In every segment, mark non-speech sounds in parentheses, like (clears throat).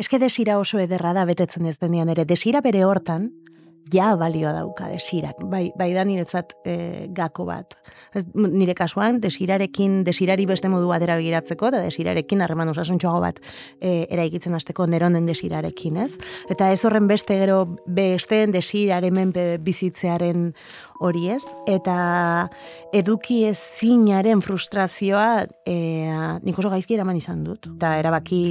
eske desira oso ederra da betetzen ez denean ere, desira bere hortan, ja balioa dauka desirak, bai, bai da niretzat e, gako bat. Ez, nire kasuan, desirarekin, desirari beste modu bat erabigiratzeko, eta desirarekin harreman osasuntxoago bat e, eraikitzen hasteko neronen desirarekin, ez? Eta ez horren beste gero besteen desiraren menpe bizitzearen hori ez, eta eduki ez zinaren frustrazioa e, nik oso gaizki eraman izan dut. Eta erabaki,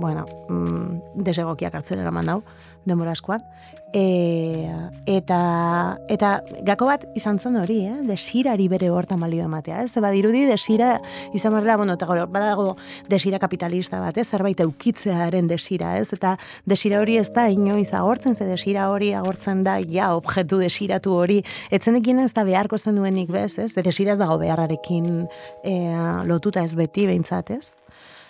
bueno, mm, desegokiak hartzen eraman dau, demora askoan. E, eta eta gako bat izan zen hori, eh? desirari bere horta malio ematea. Ez badirudi desira izan marrela, bueno, eta gero, badago desira kapitalista bat, ez? zerbait eukitzearen desira, ez? Eta desira hori ez da inoiz agortzen, ze desira hori agortzen da, ja, objektu desiratu hori, etzenekin ez da beharko zen duenik bez, ez? De desira ez dago beharrarekin e, lotuta ez beti behintzat, ez?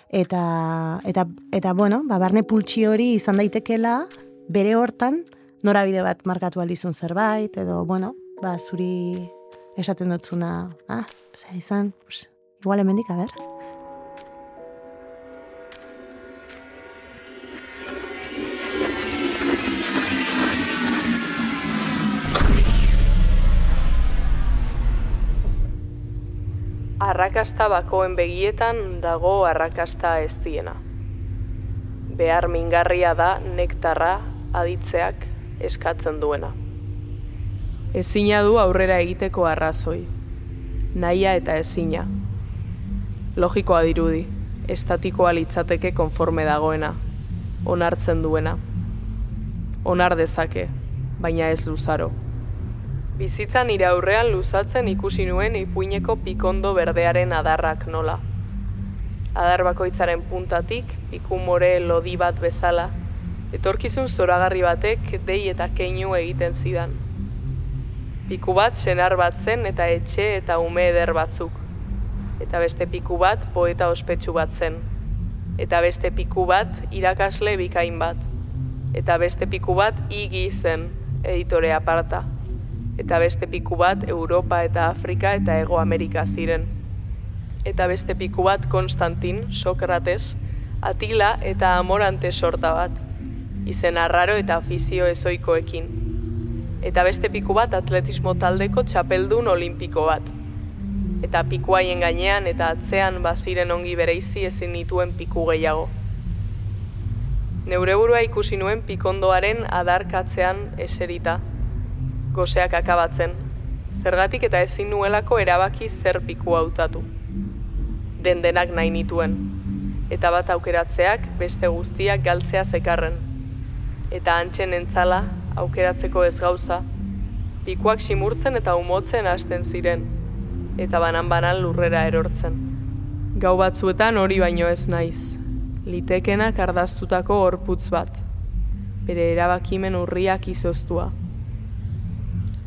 Eta, eta, eta, bueno, ba, barne pultsi hori izan daitekela, bere hortan, norabide bat markatu alizun zerbait, edo, bueno, ba, zuri esaten dutzuna, ah, zera izan, pues, igual emendik, a ber. Arrakasta bakoen begietan dago arrakasta ez diena. Behar mingarria da nektarra aditzeak eskatzen duena. Ezina du aurrera egiteko arrazoi, naia eta ezina. Logikoa dirudi, estatikoa litzateke konforme dagoena, onartzen duena. Onar dezake, baina ez luzaro. Bizitza nire aurrean luzatzen ikusi nuen ipuineko pikondo berdearen adarrak nola. Adar bakoitzaren puntatik, ikumore lodi bat bezala, etorkizun zoragarri batek dei eta keinu egiten zidan. Piku bat senar bat zen eta etxe eta ume eder batzuk. Eta beste piku bat poeta ospetsu bat zen. Eta beste piku bat irakasle bikain bat. Eta beste piku bat igi zen, editore aparta. Eta beste piku bat Europa eta Afrika eta Ego Amerika ziren. Eta beste piku bat Konstantin, Sokrates, Atila eta Amorante sorta bat izen arraro eta afizio ezoikoekin. Eta beste piku bat atletismo taldeko txapeldun olimpiko bat. Eta pikuaien gainean eta atzean baziren ongi bereizi ezin nituen piku gehiago. Neureburua ikusi nuen pikondoaren adarkatzean eserita. Goseak akabatzen. Zergatik eta ezin nuelako erabaki zer piku hautatu. Den denak nahi nituen. Eta bat aukeratzeak beste guztiak galtzea zekarren eta antxen entzala, aukeratzeko ez gauza, pikuak simurtzen eta umotzen hasten ziren, eta banan-banan lurrera erortzen. Gau batzuetan hori baino ez naiz, litekenak ardaztutako horputz bat, bere erabakimen urriak izoztua.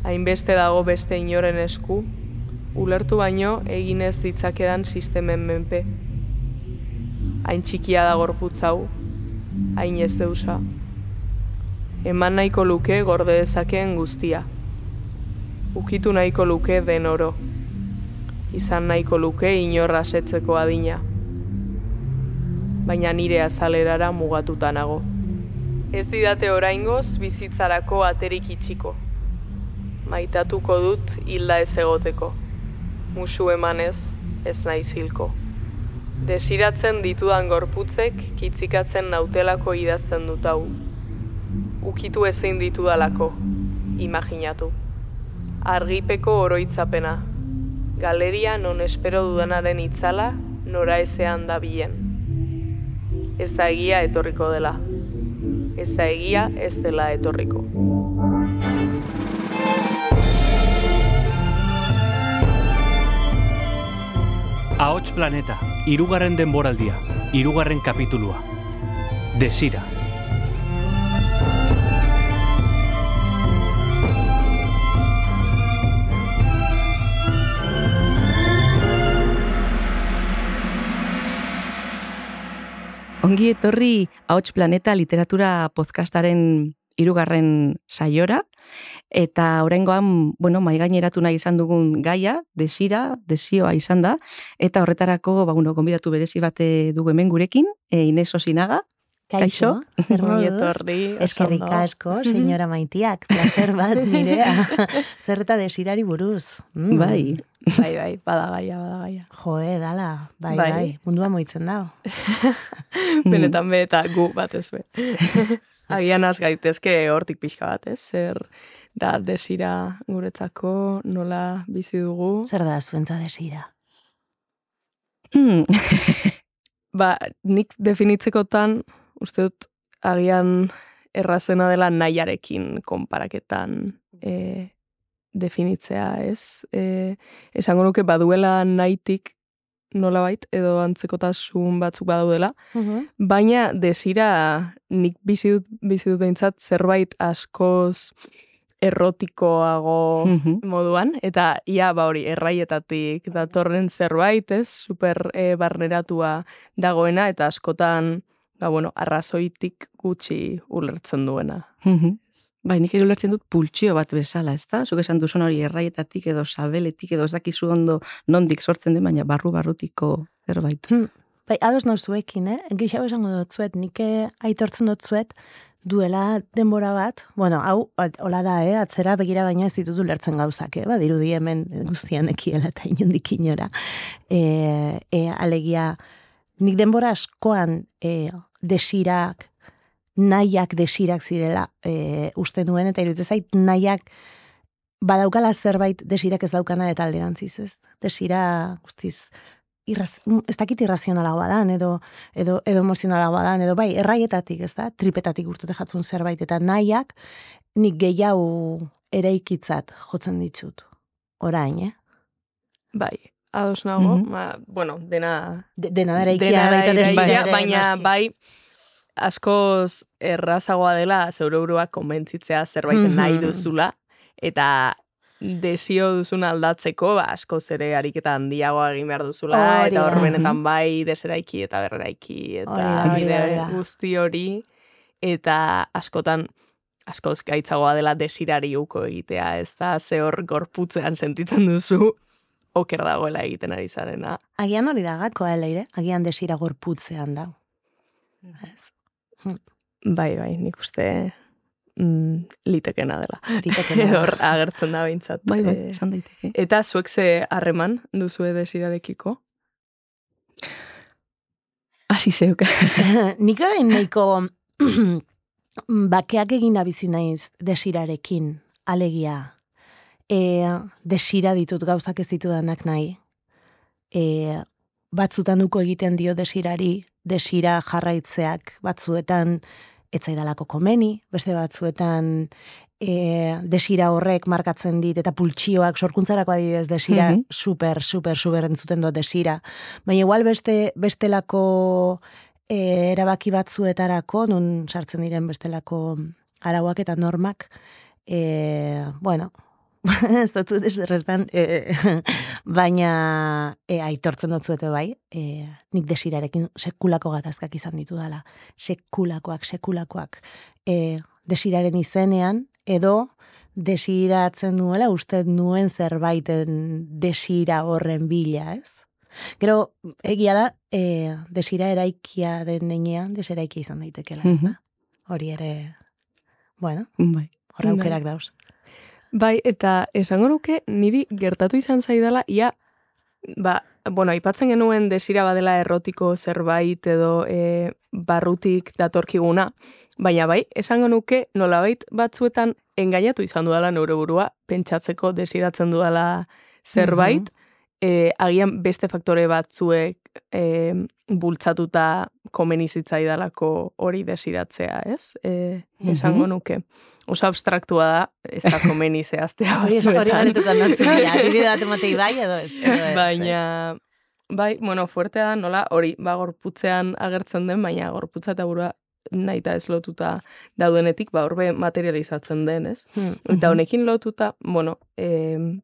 Hainbeste dago beste inoren esku, ulertu baino eginez ditzakedan sistemen menpe. Hain txikia da gorputz hau, hain ez deusa eman nahiko luke gorde dezakeen guztia. Ukitu nahiko luke den oro. Izan nahiko luke inorra setzeko adina. Baina nire azalerara mugatuta nago. Ez didate oraingoz bizitzarako aterik itxiko. Maitatuko dut hilda ez egoteko. Musu emanez ez nahi zilko. Desiratzen ditudan gorputzek kitzikatzen nautelako idazten dut hau ukitu ezin ditu dalako, imaginatu. Argipeko oroitzapena, galeria non espero dudanaren itzala, nora ezean da bien. Ez da egia etorriko dela. Ez da egia ez dela etorriko. Ahots planeta, irugarren denboraldia, irugarren kapitulua. Desira. Ongi etorri Ahots Planeta literatura podcastaren hirugarren saiora eta oraingoan, bueno, mai gaineratu nahi izan dugun gaia, desira, desioa izan da eta horretarako, ba bueno, gonbidatu berezi bate dugu hemen gurekin, e, Ines Osinaga. Kaixo, (laughs) zer Ongi etorri, Eskerrik asko, señora maitiak, placer bat (laughs) nirea. zer eta desirari buruz. Mm. Bai. Bai, bai, badagaia, badagaia. Joe, dala, bai, Bai. bai, mundua moitzen dau. (laughs) Benetan be eta gu batez be. (laughs) Agian az gaitezke hortik pixka bat, ez? Zer da desira guretzako, nola bizi dugu. Zer da zuentza desira? Hmm. (laughs) Ba, nik definitzekotan, uste dut, agian errazena dela nahiarekin konparaketan e, definitzea, ez? E, esango nuke baduela nahitik nolabait, edo antzekotasun batzuk badaudela, baina desira nik bizi dut, bizi dut behintzat zerbait askoz errotikoago Mhm. moduan, eta ia ba hori erraietatik datorren zerbait, ez, super e, barneratua dagoena, eta askotan, ba bueno, arrazoitik gutxi ulertzen duena. Mhm. Bai, nik ere ulertzen dut pultsio bat bezala, ezta? Zuk esan duzun hori erraietatik edo sabeletik edo ez dakizu ondo nondik sortzen den, baina barru-barrutiko zerbait. Bai, ados nau zuekin, eh? Gixau esango dut zuet, nik eh, aitortzen dut zuet, duela denbora bat, bueno, hau, hola da, eh? atzera begira baina ez ditut ulertzen gauzak, eh? badirudi hemen guztian ekiela eta inondik inora. E, e, alegia, nik denbora askoan e, desirak, nahiak desirak zirela e, uste nuen, eta iruditzen zait nahiak badaukala zerbait desirak ez daukana eta alderantziz, ez? Desira, guztiz, irraz, ez dakit irrazionalagoa dan, edo, edo, edo emozionalagoa dan, edo bai, erraietatik, ez da, tripetatik urtute jatzun zerbait, eta nahiak nik gehiago eraikitzat jotzen ditut. Orain, eh? Bai, ados nago, Mhm. ba, bueno, dena De, dena eraikia baita desira baina noski. bai askoz errazagoa dela zeure burua konbentzitzea zerbait Mhm. nahi duzula eta desio duzun aldatzeko ba, askoz ere ariketa handiagoa egin behar duzula Hori eta hor da. benetan bai deseraiki eta berreraiki eta da, bide da, da. guzti hori eta askotan askoz gaitzagoa dela desirari uko egitea, ez da, ze hor gorputzean sentitzen duzu oker dagoela egiten ari zarena. Agian hori da gakoa, eleire? Agian desira gorputzean dau. Ez, Bai, bai, nik uste mm, litekena dela. litekena. (laughs) Hor agertzen da behintzat. Bai, bai, Eh, esan daiteke. eta zuek ze harreman duzu desirarekiko? Hasi zeuk. (laughs) Nik orain nahiko (clears throat) bakeak egin bizi naiz desirarekin, alegia. E, desira ditut gauzak ez ditudanak nahi. E, batzutan uko egiten dio desirari, desira jarraitzeak batzuetan etzaidalako komeni, beste batzuetan e, desira horrek markatzen dit, eta pultsioak sorkuntzarako adidez desira, Mhm. super, super, super entzuten dut desira. Baina igual beste, bestelako e, erabaki batzuetarako, nun sartzen diren bestelako arauak eta normak, e, bueno, ez dut ez erreztan, e, baina e, aitortzen dut zuete bai, e, nik desirarekin sekulako gatazkak izan ditu dala. Sekulakoak, sekulakoak. E, desiraren izenean, edo desiratzen nuela uste nuen zerbaiten desira horren bila, ez? Gero, egia da, e, desira eraikia den nenean, desiraikia izan daitekela, ez da? Hori ere, bueno, bai. horra aukerak dauz. Bai, eta esango nuke niri gertatu izan zaidala, ia, ba, bueno, aipatzen genuen desira badela errotiko zerbait edo e, barrutik datorkiguna, baina bai, esango nuke nolabait batzuetan engainatu izan dudala neure burua, pentsatzeko desiratzen dudala zerbait, e, agian beste faktore batzuek e, bultzatuta komeni zitzaidalako hori desiratzea, ez? E, esango nuke. Oso abstraktua da, ez da komeni (laughs) zehaztea Hori hori batzuetan. galetuko natzen dira, (laughs) adibide bat ematei bai edo ez. Baina, bai, bueno, fuertea da, nola, hori, ba, gorputzean agertzen den, baina gorputza eta burua nahita ez lotuta daudenetik, ba, horbe materializatzen den, ez? Hmm. Eta honekin lotuta, bueno, eh,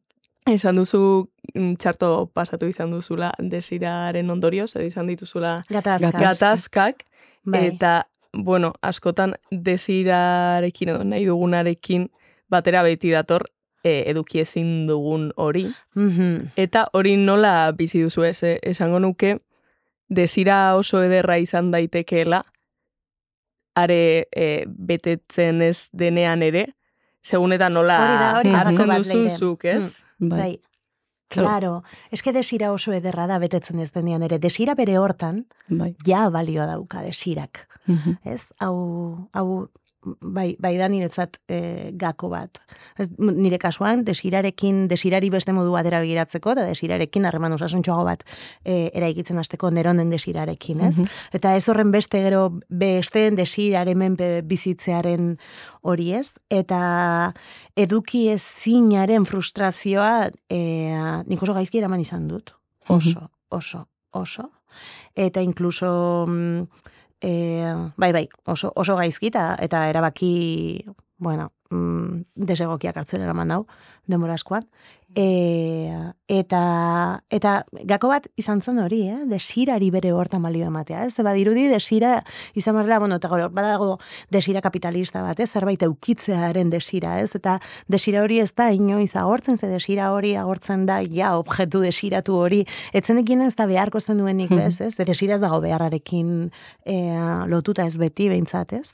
esan duzu mm, txarto pasatu izan duzula desiraren ondorioz, edo izan dituzula Gatazka. gatazkak, Bai. eta, bueno, askotan desirarekin edo nahi dugunarekin batera beti dator e, eduki ezin dugun hori. Mhm. Eta hori nola bizi duzu ez, eh? esango nuke desira oso ederra izan daitekeela, are e, betetzen ez denean ere, segun eta nola Hori da, hartzen duzun zuk, ez? Bai. Bai. Claro, eske desira oso ederra da betetzen ez denean ere. Desira bere hortan, Bai. ja balioa dauka desirak. Mhm. Ez? Hau, hau bai, bai da niretzat e, gako bat. Ez, nire kasuan, desirarekin, desirari beste modu batera begiratzeko, eta desirarekin harreman osasuntxoago bat e, eraikitzen hasteko neronen desirarekin, ez? Mhm. Eta ez horren beste gero besteen desiraren menpe bizitzearen hori ez. Eta eduki ezinaren frustrazioa e, nik oso gaizki eraman izan dut. Oso, oso, oso. Eta inkluso, mm, e, bai, bai, oso, oso gaizki eta, eta erabaki, bueno, mm, desegokiak hartzen eraman dau, denbora askoan. E, eta, eta gako bat izan zen hori, eh? desirari bere hortan balio ematea. Ez badirudi desira izan barrela, bueno, eta gero, badago desira kapitalista bat, ez? zerbait eukitzearen desira, ez? Eta desira hori ez da inoiz agortzen, ze desira hori agortzen da, ja, objektu desiratu hori, etzenekin ez da beharko zen duenik, ez? ez? Desira ez dago beharrarekin e, lotuta ez beti, behintzat, ez?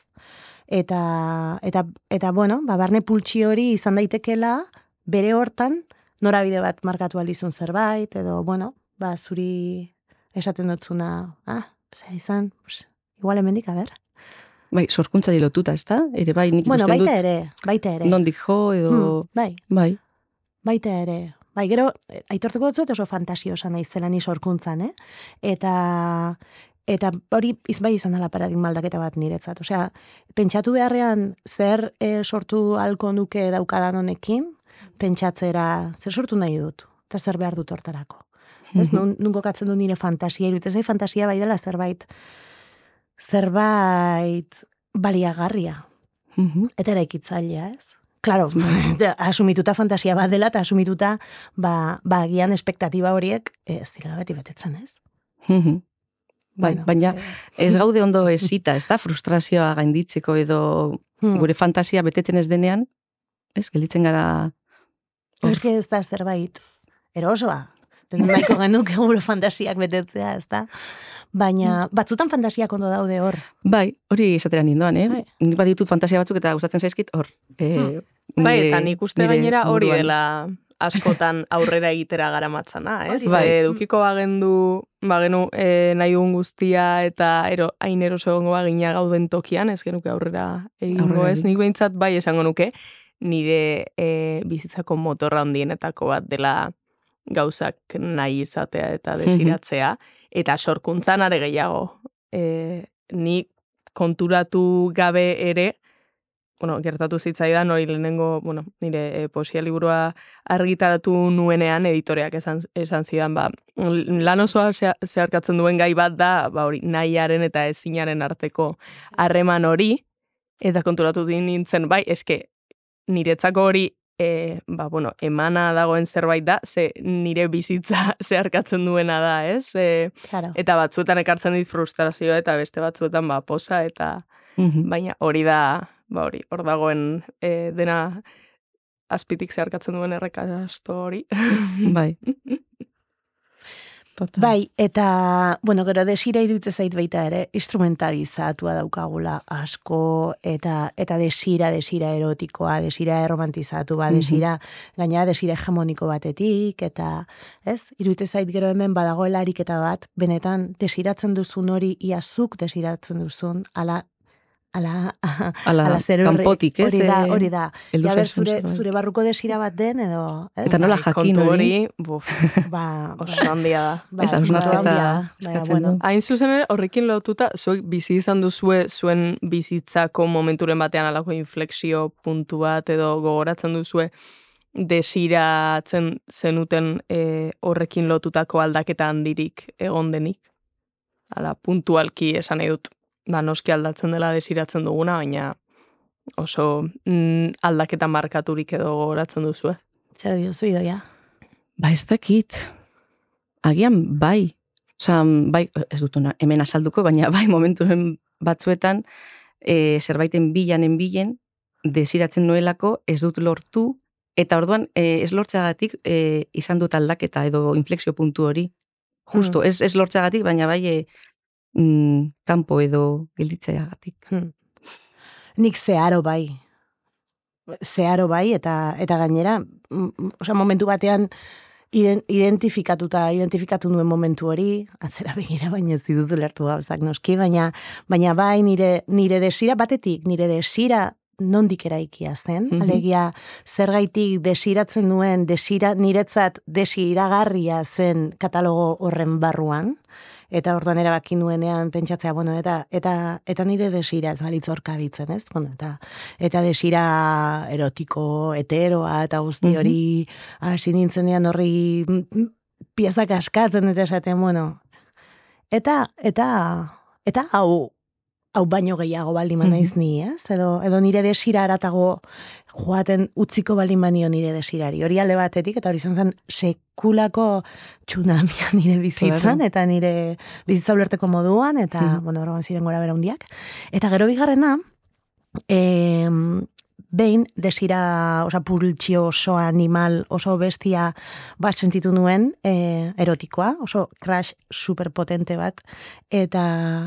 Eta, eta, eta bueno, ba, barne pultsi hori izan daitekela, bere hortan, norabide bat markatu alizun zerbait, edo, bueno, ba, zuri esaten dutzuna, ah, ze izan, pues, igual hemendik, a ber. Bai, sorkuntzari lotuta, ez da? Ere bai, nik Bueno, baita dut, ere, baita ere. nondik jo, edo... Hmm, bai, Bai. baita ere. Bai, gero, aitortuko dut oso fantasiosa naizela ni sorkuntzan, eh? Eta, eta hori iz bai izan dela paradigma aldaketa bat niretzat. Osea, pentsatu beharrean zer eh, sortu halko nuke daukadan honekin, pentsatzera zer sortu nahi dut, eta zer behar dut hortarako. Ez, (laughs) nun, nun kokatzen du nire fantasia, iruditzen zait fantasia bai dela zerbait, zerbait baliagarria, Mhm. eta eraikitzailea, ez? Claro, (laughs) asumituta fantasia bat dela, eta asumituta, ba, ba agian espektatiba horiek, eh, ez dira beti betetzen, ez? Mhm. Bai, Bueno, baina ez gaude ondo ezita, ez da frustrazioa gainditzeko edo hmm. gure fantasia betetzen ez denean, ez, gelditzen gara... Es que ez da zerbait erosoa. Nahiko (laughs) genuke gure fantasiak betetzea, ez da? Baina, batzutan fantasiak ondo daude hor. Bai, hori esatera nindoan, eh? Bai. Nik baditut fantasia batzuk eta gustatzen zaizkit hor. Eh, Bai, nire- eta nik uste gainera hori dela askotan aurrera egitera garamatzana, ez? Bai. Bai. Edukiko bagendu, bagenu e, nahi dugun guztia eta ero, hain eroso egongo bagina gauden tokian, ez genuke aurrera egingo ez. Nik behintzat bai esango nuke, nire e, bizitzako motorra handienetako bat dela gauzak nahi izatea eta desiratzea, eta sorkuntzan are gehiago. E, ni konturatu gabe ere, bueno, gertatu zitzaidan hori lehenengo, bueno, nire e, poesia liburua argitaratu nuenean editoreak esan, esan zidan, ba, lan osoa zeharkatzen duen gai bat da, ba, hori, nahiaren eta ezinaren arteko harreman hori, eta konturatu din nintzen, bai, eske, niretzako hori, e, ba, bueno, emana dagoen zerbait da, ze nire bizitza (laughs) zeharkatzen duena da, ez? E, Claro. eta batzuetan ekartzen dit frustrazioa, eta beste batzuetan, ba, posa, eta Mhm. baina hori da, ba hori, hor dagoen e, dena azpitik zeharkatzen duen errekasto hori. (laughs) (laughs) Bai. Total. Bai, eta, bueno, gero desira iruditzen zait baita ere, instrumentalizatua daukagula asko, eta eta desira, desira erotikoa, desira erromantizatu, ba, desira, gainera desira hegemoniko batetik, eta, ez, iruditzen zait gero hemen badagoela ariketa bat, benetan, desiratzen duzun hori, iazuk desiratzen duzun, ala, ala, Ala, ala zer horri, kanpotik, ez? hori da, eh, hori da. Ja, ber, zure, zure barruko desira bat den, edo, ez? Eta nola Bai, jakin hori? hori, buf, (laughs) ba, oso handia da. ba, Ez, hausnarketa handia da, eskatzen bueno, du. Hain zuzen ere, horrekin lotuta, zuek bizi izan duzue zuen bizitzako momenturen batean alako inflexio puntu bat edo gogoratzen duzue desiratzen zenuten e, horrekin lotutako aldaketa handirik egon denik. Hala, puntualki esan nahi dut, ba, noski aldatzen dela desiratzen duguna, baina oso mm, aldaketa markaturik edo gogoratzen duzue. zer diozu idoia? Ba, ez dakit. Agian bai. Osa, bai, ez dut ona, hemen azalduko, baina bai momentuen batzuetan e, zerbaiten bilanen bilen desiratzen nuelako ez dut lortu eta orduan e, ez lortzeagatik e, izan dut aldaketa edo inflexio puntu hori. Justo, ez, ez lortzeagatik, baina bai e, mm, kanpo edo gelditzeagatik. Hmm. nik zeharo bai. Zeharo bai, eta eta gainera, mm, mm, osea, momentu batean, identifikatuta, identifikatu nuen momentu hori, atzera begira, baina ez ditut lertu gauzak noski, baina, baina bai nire, nire desira, batetik, nire desira nondik eraikia zen, mm alegia zergaitik desiratzen duen, desira, niretzat desiragarria zen katalogo horren barruan, eta orduan erabaki nuenean pentsatzea, bueno, eta eta eta nire desira ez balitz bitzen, ez? Bueno, eta eta desira erotiko, heteroa eta guzti hori hasi nintzenean horri piezak askatzen eta esaten, bueno, eta eta eta hau hau baino gehiago baldin mm naiz ni, ez? Edo, edo nire desira aratago joaten utziko baldin banio nire desirari. Hori alde batetik, eta hori izan zen sekulako txunamia (laughs) nire bizitzan, eta nire bizitza ulerteko moduan, eta, mm bueno, horrean ziren gora bera hundiak. Eta gero bigarrena, eh, behin desira, oza, pultsio oso animal, oso bestia bat sentitu nuen e, erotikoa, oso crash superpotente bat, eta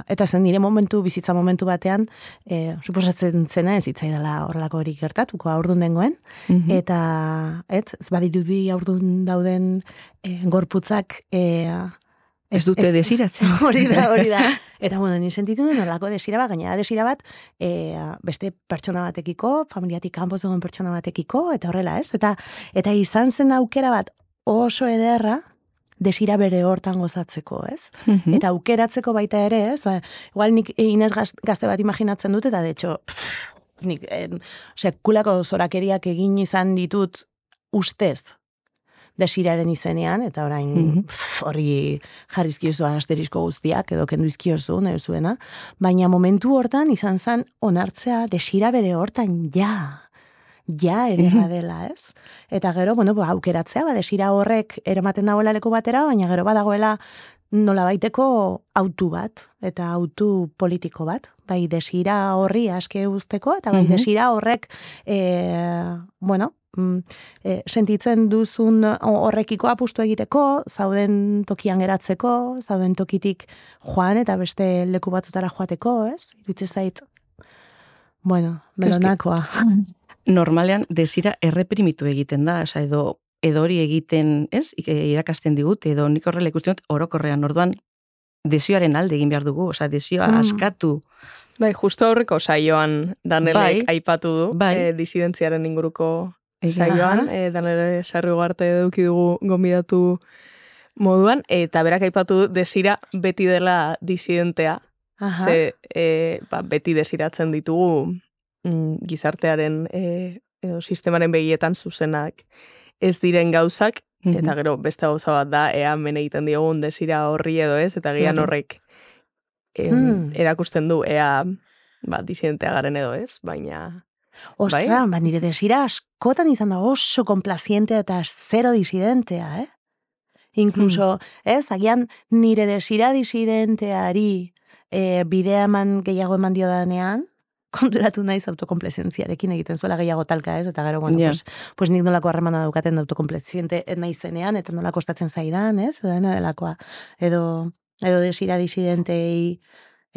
eta zen nire momentu, bizitza momentu batean, e, suposatzen zena ez itzai dela horrelako hori gertatuko aurdun dengoen, mhm. eta et, ez badirudi aurdun dauden e, gorputzak e, Ez dute desiratzen. (laughs) Hori da, hori da. (laughs) Eta bueno, ni sentitu duen horlako desira bat, gainera desira bat, e, beste pertsona batekiko, familiatik kanpoz dugun pertsona batekiko, eta horrela ez. Eta, eta izan zen aukera bat oso ederra, desira bere hortan gozatzeko, ez? Mhm. Eta aukeratzeko baita ere, ez? Ba, igual nik iner gazte bat imaginatzen dut, eta de hecho, pff, nik, eh, sekulako zorakeriak egin izan ditut ustez, desiraren izenean, eta orain mm hori jarrizkiozu asterisko guztiak, edo kendu izkiozu, nahi zuena, baina momentu hortan izan zen onartzea desira bere hortan ja, ja ederra mhm. dela, ez? Eta gero, bueno, ba, aukeratzea, ba, desira horrek eramaten dagoela leku batera, baina gero badagoela nola baiteko autu bat, eta autu politiko bat, bai desira horri aske usteko, eta bai mhm. desira horrek, e, bueno, e, sentitzen duzun horrekiko apustu egiteko, zauden tokian geratzeko, zauden tokitik joan eta beste leku batzutara joateko, ez? Iritze zait, bueno, melonakoa. (laughs) Normalean, desira erreprimitu egiten da, esa, edo edo hori egiten, ez, irakasten digut, edo nik horrela ikusten dut, orokorrean, orduan, desioaren alde egin behar dugu, oza, desioa mm. askatu. Bai, justo aurreko saioan Danelek bai, aipatu du, bai. e, disidentziaren inguruko saioan, e, danere sarri ugarte eduki dugu gombidatu moduan, eta berak aipatu desira beti dela disidentea, Aha. ze e, ba, beti desiratzen ditugu mm, gizartearen e, edo sistemaren begietan zuzenak ez diren gauzak, eta gero beste gauza bat da, ea men egiten diogun desira horri edo ez, eta gian horrek hmm. erakusten du, ea ba, disidentea garen edo ez, baina Ostra, bai? ba, nire desira askotan izan da oso komplaziente eta zero disidentea, eh? Inkluso, hmm. ez, agian nire desira disidenteari e, bidea eman gehiago eman dio danean, (laughs) konturatu naiz autokomplezentziarekin egiten zuela gehiago talka ez, eta gero, bueno, pues, pues nik nolako harremana daukaten autokompleziente naizenean, eta nola kostatzen zaidan, ez, dena delakoa, edo, edo desira disidentei,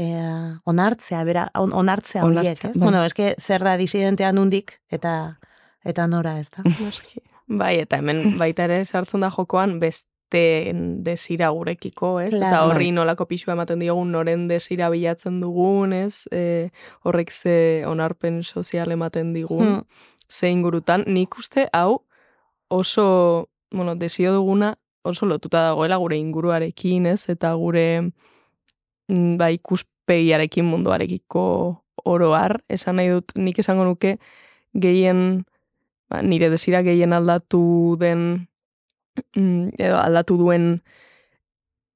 eh, onartzea, bera, onartzea horiek, ez? Bai. Bueno, eske zer da disidentean undik, eta eta nora, ez da? (laughs) bai, eta hemen (laughs) baita ere sartzen da jokoan beste desira gurekiko, ez? Eta horri bai. nolako pixua ematen diogun noren desira bilatzen dugun, ez? E, horrek ze onarpen sozial ematen digun, hmm. ze ingurutan. Nik uste, hau, oso, bueno, desio duguna, oso lotuta dagoela gure inguruarekin, ez? Eta gure ba, ikuspegiarekin munduarekiko oroar, esan nahi dut nik esango nuke gehien, ba, nire desira gehien aldatu den, mm, edo aldatu duen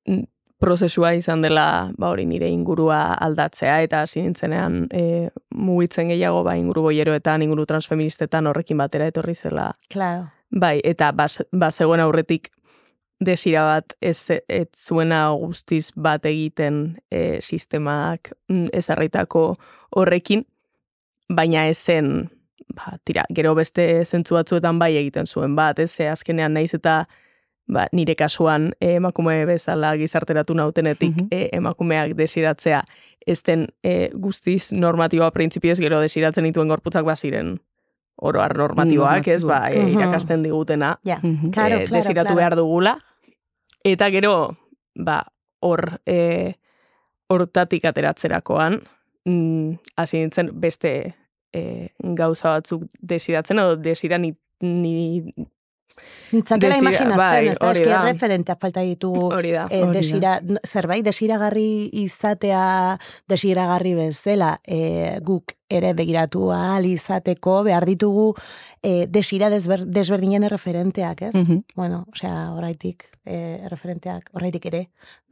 mm, prozesua izan dela ba hori nire ingurua aldatzea eta hasi nintzenean e, mugitzen gehiago ba inguru boieroetan, inguru transfeministetan horrekin batera etorri zela. Claro. Bai, eta ba, ba aurretik desira bat ez, ez zuena guztiz bat egiten e, sistemak mm, ezarritako horrekin, baina ezen, ba, tira, gero beste zentzu batzuetan bai egiten zuen bat, ez azkenean naiz eta ba, nire kasuan eh, emakume bezala gizarteratu nautenetik Mhm. eh, emakumeak desiratzea ez den eh, guztiz normatiboa printzipioz gero desiratzen dituen gorputzak baziren oroar normatiboak, ez ba, Mhm. irakasten digutena Ja, Mhm. Claro, eh, claro, desiratu claro. behar dugula. Eta gero, ba, hor, eh, hortatik ateratzerakoan, mm, hasi nintzen beste eh, gauza batzuk desiratzen, edo desira ni, ni Nitzakela Desira- imaginatzen, bai, ez da, eski referenteak falta ditugu hori da. e, Hori da. desira, zerbait desiragarri izatea desiragarri bezala e, guk ere begiratu ahal izateko behar ditugu e, desira desber, desberdinen referenteak, ez? Mhm. Bueno, osea, oraitik e, referenteak, oraitik ere,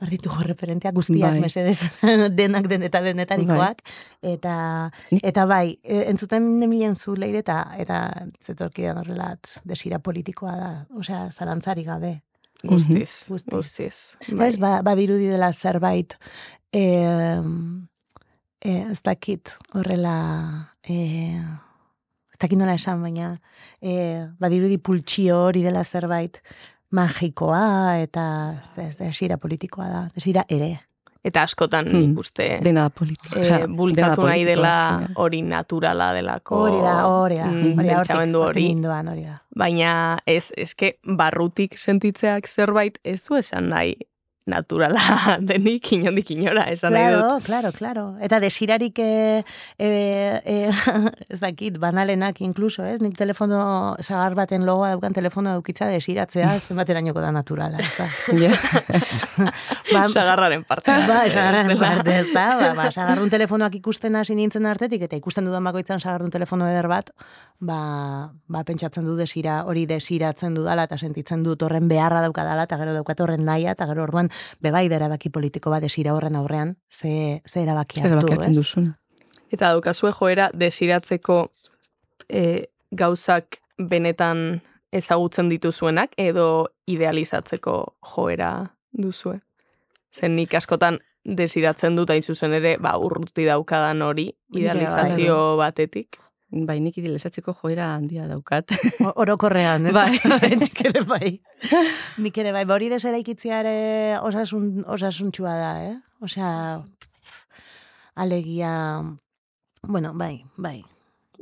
behar ditugu referenteak guztiak Bai. mesedez (laughs) denak den eta denetarikoak. Eta, Nik- eta bai, e, entzuten nemilen zu leire eta, eta zetorkidan horrela desira politikoa da, osea, zalantzari gabe. Guztiz, Guztiz. guztiz. Bai. Ez, ba, badirudi dela zerbait, e, e, ez dakit horrela, e, ez dakit nola esan, baina e, badirudi pultsio hori dela zerbait magikoa eta ez, ez desira politikoa da, desira ere. Eta askotan Hmm. nik uste Dena da politika. eh, da bultzatu nahi dela hori naturala delako. Hori da, hori da, mm, hori da, hori. ninduan, hori da. Baina ez, eske barrutik sentitzeak zerbait ez du esan nahi naturala (laughs) denik inondik inora, esan nahi Claro, dut. claro, claro. Eta desirarik e, e, e, ez dakit, banalenak inkluso, ez? Nik telefono, sagar baten logoa daukan telefono eukitza desiratzea, (laughs) ez zenbaterainoko da naturala, ez da. (laughs) Ba, Sagarraren parte. Ba, sagarraren parte, ez da. Ba, ba, sagarrun telefonoak ikusten hasi nintzen artetik, eta ikusten dudan bakoitzan sagarrun telefono eder bat, ba, ba, pentsatzen du desira, hori desiratzen dudala, eta sentitzen dut horren beharra daukadala, eta gero daukat horren naia, eta gero orduan, bebai da erabaki politiko bat desira horren aurrean, ze, ze erabaki hartu, erabaki ez? duzun. Eta daukazue joera desiratzeko e, gauzak benetan ezagutzen dituzuenak edo idealizatzeko joera duzue. Zen nik askotan desiratzen dut hain zuzen ere, ba, urruti daukadan hori, Nire idealizazio batetik. Bai, nik idealizatzeko joera handia daukat. Orokorrean, (laughs) ez Bai. da? (laughs) Nik ere bai. Nik ere bai. Ba, Hori deseraikitzea ere osasun, osasuntxua da, eh? Osea, alegia, bueno, bai, bai.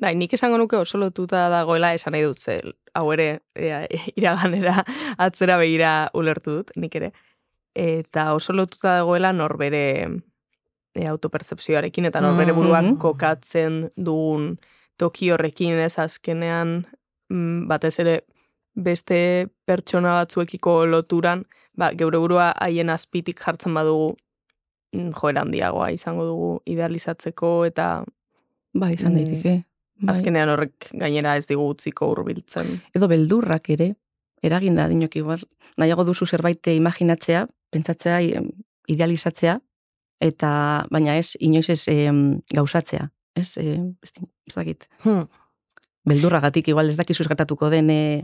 Bai, nik esango nuke oso lotuta dagoela esan nahi dut, ze hau ere ea, iraganera atzera begira ulertu dut, nik ere. Eta oso lotuta dagoela norbere e, autopertzepzioarekin eta norbere buruak Mhm. kokatzen dugun toki horrekin ez azkenean mm, batez ere beste pertsona batzuekiko loturan, ba, geure burua haien azpitik jartzen badugu mm, joera handiagoa izango dugu idealizatzeko eta Bai, izan Mm. daiteke. Bai. azkenean horrek gainera ez digu utziko hurbiltzen. Edo beldurrak ere, eraginda dinok igual, nahiago duzu zerbait imaginatzea, pentsatzea, idealizatzea, eta baina ez, inoiz ez em, gauzatzea. Ez, e, ez, ez dakit. Hmm. Beldurragatik igual ez dakizu gertatuko den e,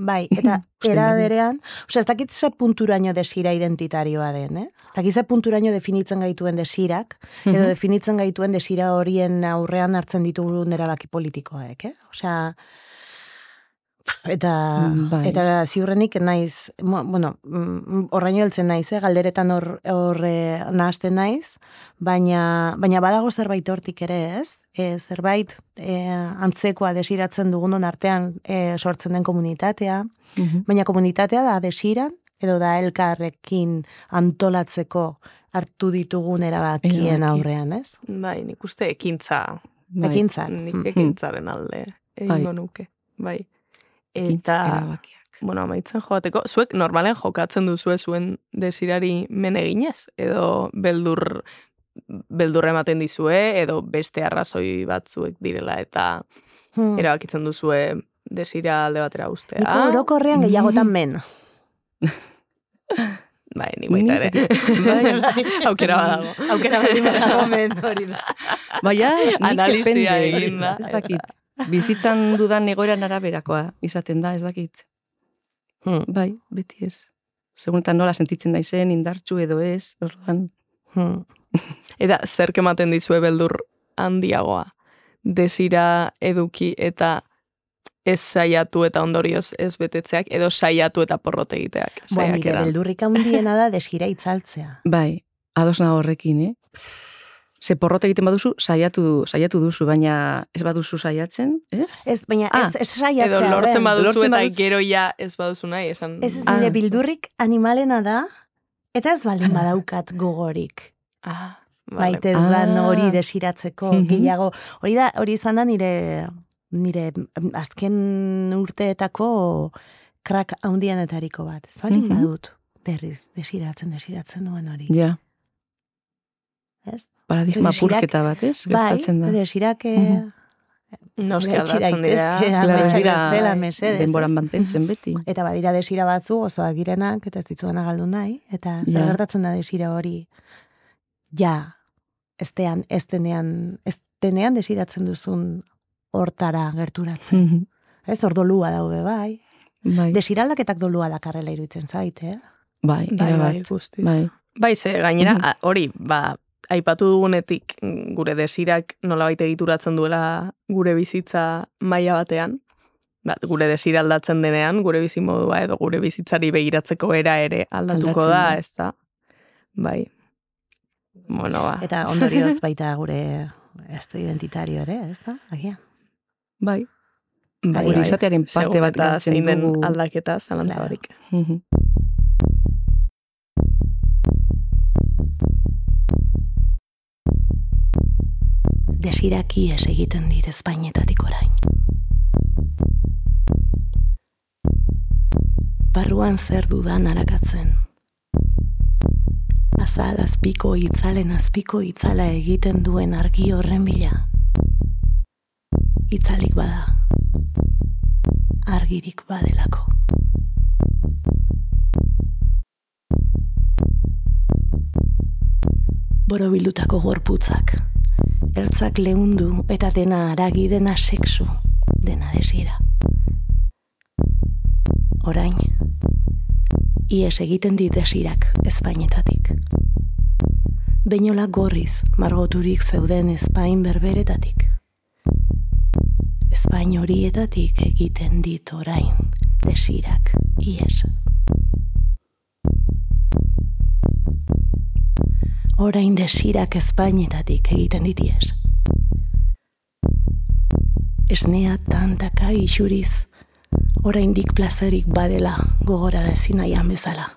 Bai, (laughs) eta Uste era dut. berean, osea, ez dakit ze punturaino desira identitarioa den, eh? Ez dakit ze punturaino definitzen gaituen desirak, edo Mhm. definitzen gaituen desira horien aurrean hartzen ditugun erabaki politikoek, eh? Osea, eta, Bai. eta ziurrenik naiz, bueno, mm, horraino heltzen naiz, eh? galderetan hor, hor eh, nahasten naiz, baina, baina badago zerbait hortik ere, ez? E, zerbait e, antzekoa desiratzen dugunon artean e, sortzen den komunitatea, Mhm. baina komunitatea da desiran, edo da elkarrekin antolatzeko hartu ditugun erabakien Erabaki. aurrean, ez? Bai, nik uste ekintza, Bai. Ekintzak. nik Hmm. ekintzaren alde egingo nuke. Bai. Eta, bueno, amaitzen joateko, zuek normalen jokatzen duzue zuen desirari men eginez, edo beldur beldur ematen dizue, edo beste arrazoi batzuek direla, eta Hmm. erabakitzen duzue desira alde batera ustea. Nik orokorrean gehiagotan men. (laughs) Bai, ni baita ere. (laughs) Bai. Aukera badago. Aukera badago (laughs) men, hori da. Baina, nik Analizia egin da, Ez dakit. Bizitzan dudan egoeran araberakoa izaten da, ez dakit. Hmm. Bai, beti ez. Seguntan nola sentitzen naizen, indartxu edo ez, orduan. Hmm. (laughs) Eta zerk ematen dizue beldur handiagoa. Desira eduki eta ez saiatu eta ondorioz ez betetzeak, edo saiatu eta porrote egiteak. Ba, nire beldurrik handiena da desira itzaltzea. Bai, ados nago horrekin, eh? Ze porrot egiten baduzu, saiatu, saiatu duzu, baina ez baduzu saiatzen, ez? Ez, baina Ah, ez, ez saiatzea. Edo lortzen baduzu Lortzen eta baduzu- gero ja ez baduzu nahi, esan... Ez ez Ah, nire zu- bildurrik animalena da, eta ez baldin badaukat gogorik. Ah, vale. Maite dudan Ah. hori desiratzeko Mhm. gehiago. Hori da, hori izan da nire nire mm, azken urteetako krak handianetariko bat. Ez baldin Mhm. badut berriz desiratzen, desiratzen duen hori. Ja, Ez? Paradigma purketa bat, ez? Bai, da. desirak eh, Mhm. Noski Gaitxi aldatzen dira. dira ez dela, mesedez, denboran mantentzen beti. Eta badira desira batzu osoak direnak, eta ez dituena galdu nahi, eta zer Ja. gertatzen da desira hori, ja, ez dean, ez denean, ez denean desiratzen duzun hortara gerturatzen. Mhm. Ez, hor dolua daude bai. Bai, Desiraldaketak dolua dakarrela iruditzen zait, eh? bai, Bai, bai, bat. guztiz. Bai. Bai, ze gainera, Mhm. a- hori, ba, aipatu dugunetik mm, gure desirak nolabait egituratzen duela gure bizitza maila batean, ba, gure desira aldatzen denean, gure bizimodua edo gure bizitzari begiratzeko era ere aldatuko Aldatzen da, da. ez da? Bai. Bueno, ba. Eta ondorioz baita gure estu identitario ere, ez da? Agian. Bai, bai, gure bai. izatearen parte bat eta galtzen zein den aldaketa zalantza Desiraki ez egiten dit Espainetatik orain. Barruan zer dudan arakatzen. Azal azpiko itzalen azpiko itzala egiten duen argi horren bila. Itzalik bada. Argirik badelako. Borobildutako gorputzak, ertzak leundu eta dena aragi dena sexu, dena desira. Orain, ies egiten dit desirak Espainetatik. Beinola gorriz margoturik zeuden Espain berberetatik. Espain horietatik egiten dit orain desirak ies. Orain desirak Espainetatik egiten dit ies. Esnea tantaka isuriz, oraindik plazerik badela gogorarazi nahian bezala.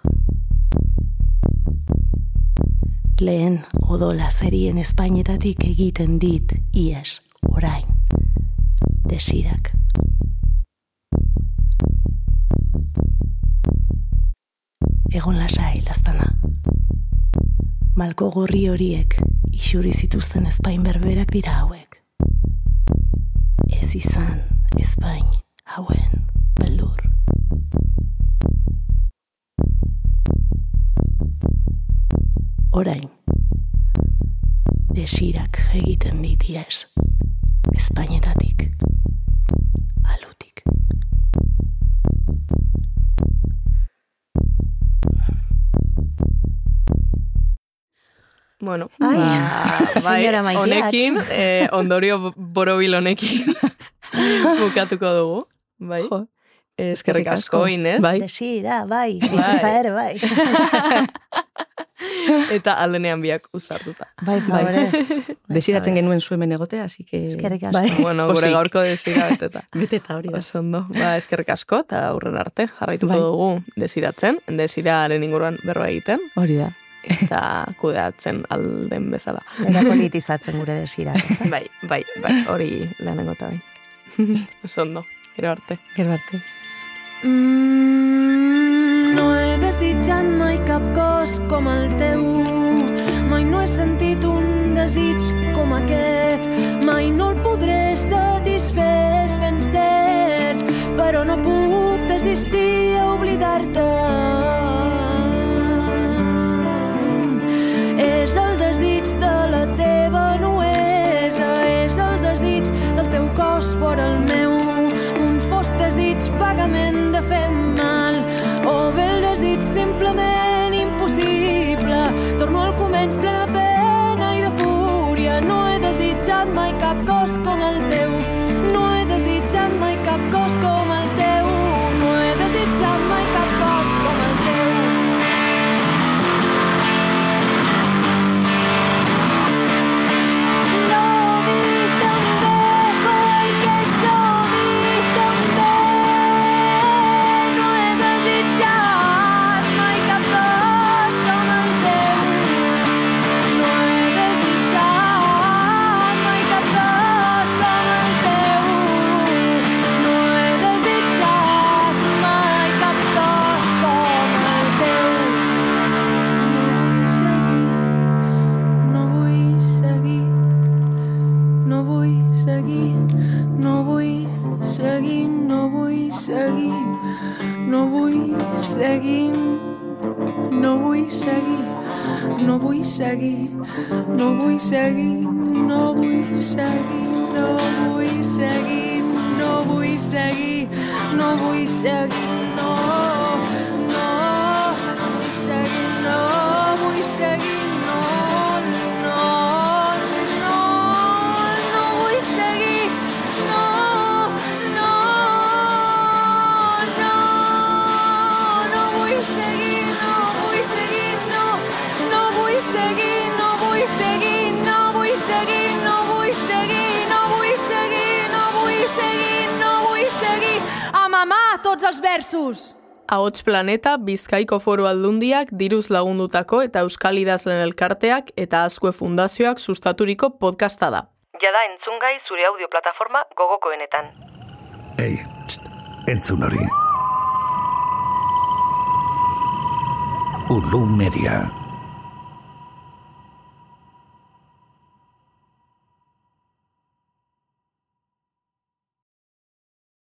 Lehen odola zerien Espainetatik egiten dit ies orain desirak. Egon lasai laztana. Malko gorri horiek isuri zituzten Espain berberak dira hauek. Ez izan Espain hauen beldur. Orain, desirak egiten dit ies, Espainetatik, Bueno, Ai, ba, señora bai, Maiteak. honekin, eh, ondorio borobil honekin (laughs) bukatuko dugu. Bai. Jo. Eskerrik asko, Inez. Bai. Desira, bai, bizitza ere, bai. (laughs) Eta aldenean biak uztartuta. Bai, favorez. Desiratzen genuen zuemen egotea, así que... Eskerrik asko. Bai. Bueno, gure gaurko desira beteta. (laughs) Beteta hori da. Oso ondo. Ba, eskerrik asko, eta aurren arte jarraituko Bai. dugu desiratzen, desiraren inguruan berroa egiten, Hori da. Eta kudeatzen alden bezala. Eta politizatzen gure desira. (laughs) Bai, bai, bai, hori lehenengo eta bai. (laughs) Oso ondo, gero arte. Gero arte. Mm, no he desitjat mai cap cos com el teu. Mai no he sentit un desig com aquest. Mai no el podré satisfer, és ben cert. Però no puc time's blown no voice again, no. versus! Ahots Planeta, Bizkaiko Foru Aldundiak, diruz lagundutako eta Euskal Idazlen Elkarteak eta Azkue Fundazioak sustaturiko podcasta da. Jada entzungai zure audio plataforma gogokoenetan. Ei, txt, entzun hori. Ulu Media.